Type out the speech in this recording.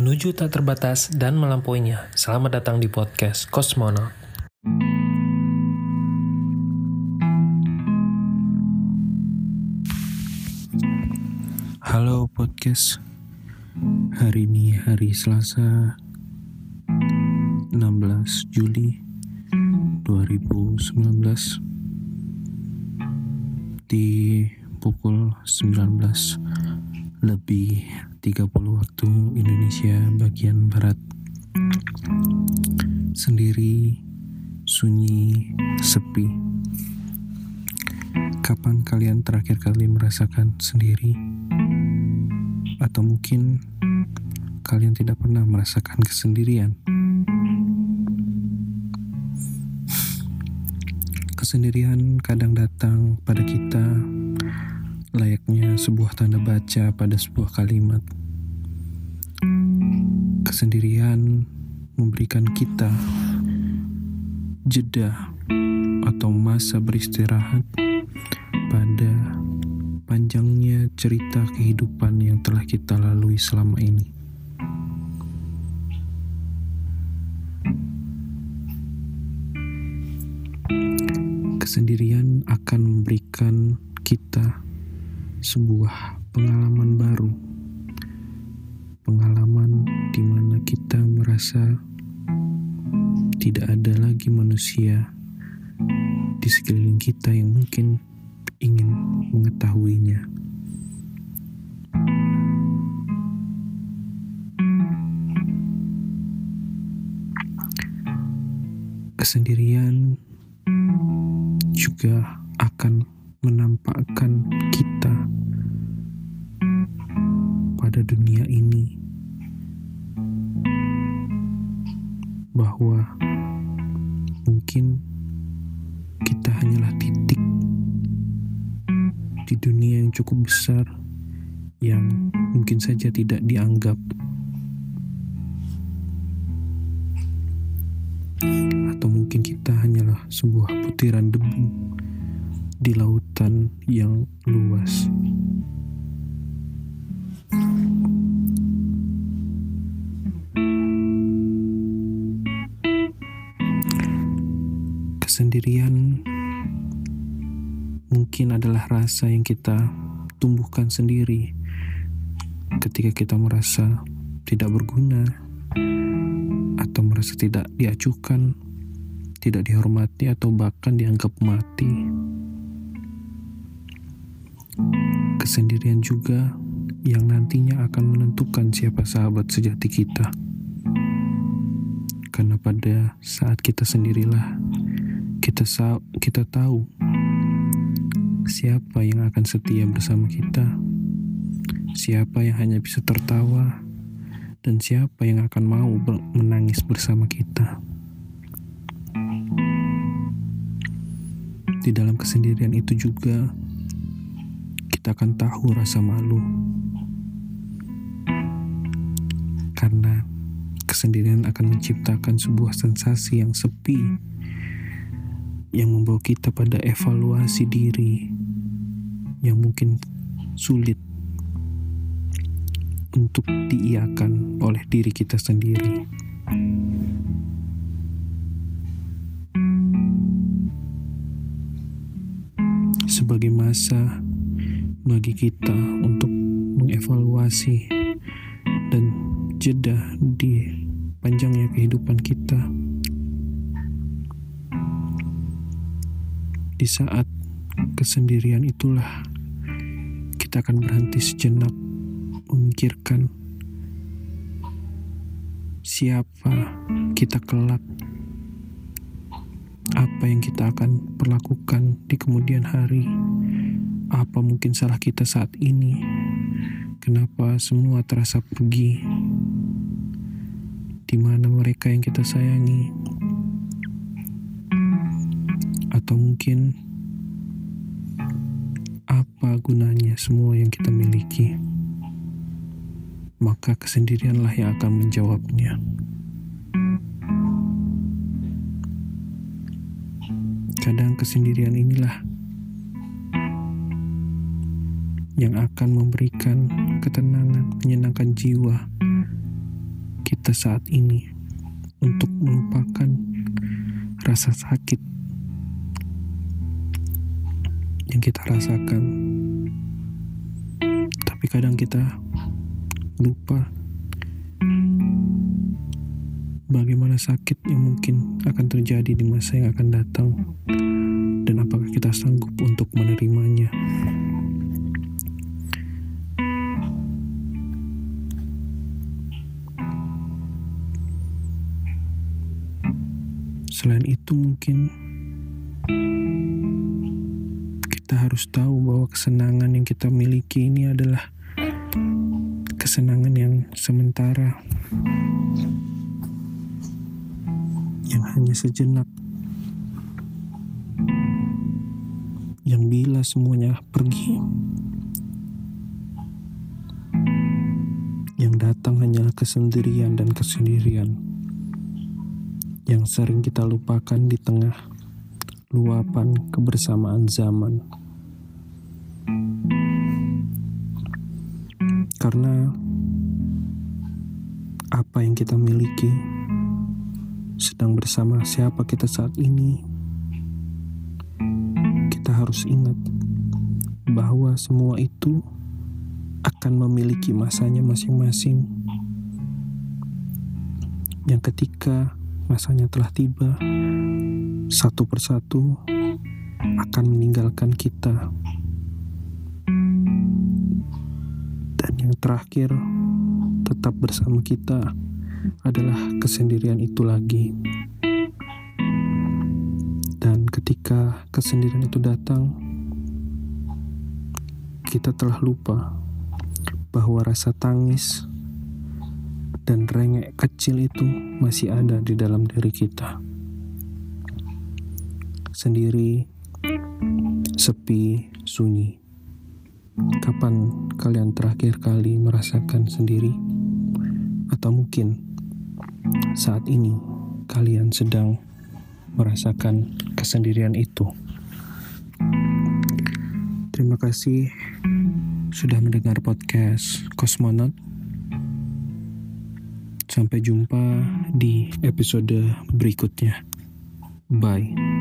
menuju tak terbatas dan melampauinya. Selamat datang di podcast Kosmonaut. Halo podcast Hari ini hari Selasa 16 Juli 2019 Di pukul 19 lebih 30 waktu Indonesia bagian Barat Sendiri, sunyi, sepi Kapan kalian terakhir kali merasakan sendiri? Atau mungkin kalian tidak pernah merasakan kesendirian? Kesendirian kadang datang pada kita layaknya sebuah tanda baca pada sebuah kalimat. Kesendirian memberikan kita jeda atau masa beristirahat pada panjangnya cerita kehidupan yang telah kita lalui selama ini. Kesendirian akan memberikan kita sebuah pengalaman baru, pengalaman di mana kita merasa tidak ada lagi manusia di sekeliling kita yang mungkin ingin mengetahuinya. Kesendirian juga akan menampakkan kita pada dunia ini bahwa mungkin kita hanyalah titik di dunia yang cukup besar yang mungkin saja tidak dianggap atau mungkin kita hanyalah sebuah butiran debu di lautan yang luas. Kesendirian mungkin adalah rasa yang kita tumbuhkan sendiri ketika kita merasa tidak berguna atau merasa tidak diacuhkan, tidak dihormati atau bahkan dianggap mati. Kesendirian juga yang nantinya akan menentukan siapa sahabat sejati kita. Karena pada saat kita sendirilah kita kita tahu siapa yang akan setia bersama kita, siapa yang hanya bisa tertawa, dan siapa yang akan mau menangis bersama kita. Di dalam kesendirian itu juga, kita akan tahu rasa malu, karena kesendirian akan menciptakan sebuah sensasi yang sepi yang membawa kita pada evaluasi diri yang mungkin sulit untuk diiakan oleh diri kita sendiri. Sebagai masa bagi kita untuk mengevaluasi dan jeda di panjangnya kehidupan kita Di saat kesendirian itulah kita akan berhenti sejenak memikirkan siapa kita kelak, apa yang kita akan perlakukan di kemudian hari, apa mungkin salah kita saat ini, kenapa semua terasa pergi, di mana mereka yang kita sayangi atau mungkin apa gunanya semua yang kita miliki? Maka kesendirianlah yang akan menjawabnya. Kadang kesendirian inilah yang akan memberikan ketenangan, menyenangkan jiwa, kita saat ini untuk melupakan rasa sakit yang kita rasakan. Tapi kadang kita lupa bagaimana sakit yang mungkin akan terjadi di masa yang akan datang dan apakah kita sanggup untuk menerimanya. Selain itu mungkin kita harus tahu bahwa kesenangan yang kita miliki ini adalah kesenangan yang sementara yang hanya sejenak yang bila semuanya pergi yang datang hanyalah kesendirian dan kesendirian yang sering kita lupakan di tengah luapan kebersamaan zaman. Karena apa yang kita miliki sedang bersama siapa kita saat ini, kita harus ingat bahwa semua itu akan memiliki masanya masing-masing. Yang ketika masanya telah tiba, satu persatu akan meninggalkan kita. Dan yang terakhir, tetap bersama kita adalah kesendirian itu lagi. Dan ketika kesendirian itu datang, kita telah lupa bahwa rasa tangis dan rengek kecil itu masih ada di dalam diri kita. Sendiri, sepi, sunyi. Kapan kalian terakhir kali merasakan sendiri? Atau mungkin saat ini kalian sedang merasakan kesendirian itu? Terima kasih sudah mendengar podcast Kosmonot. Sampai jumpa di episode berikutnya. Bye.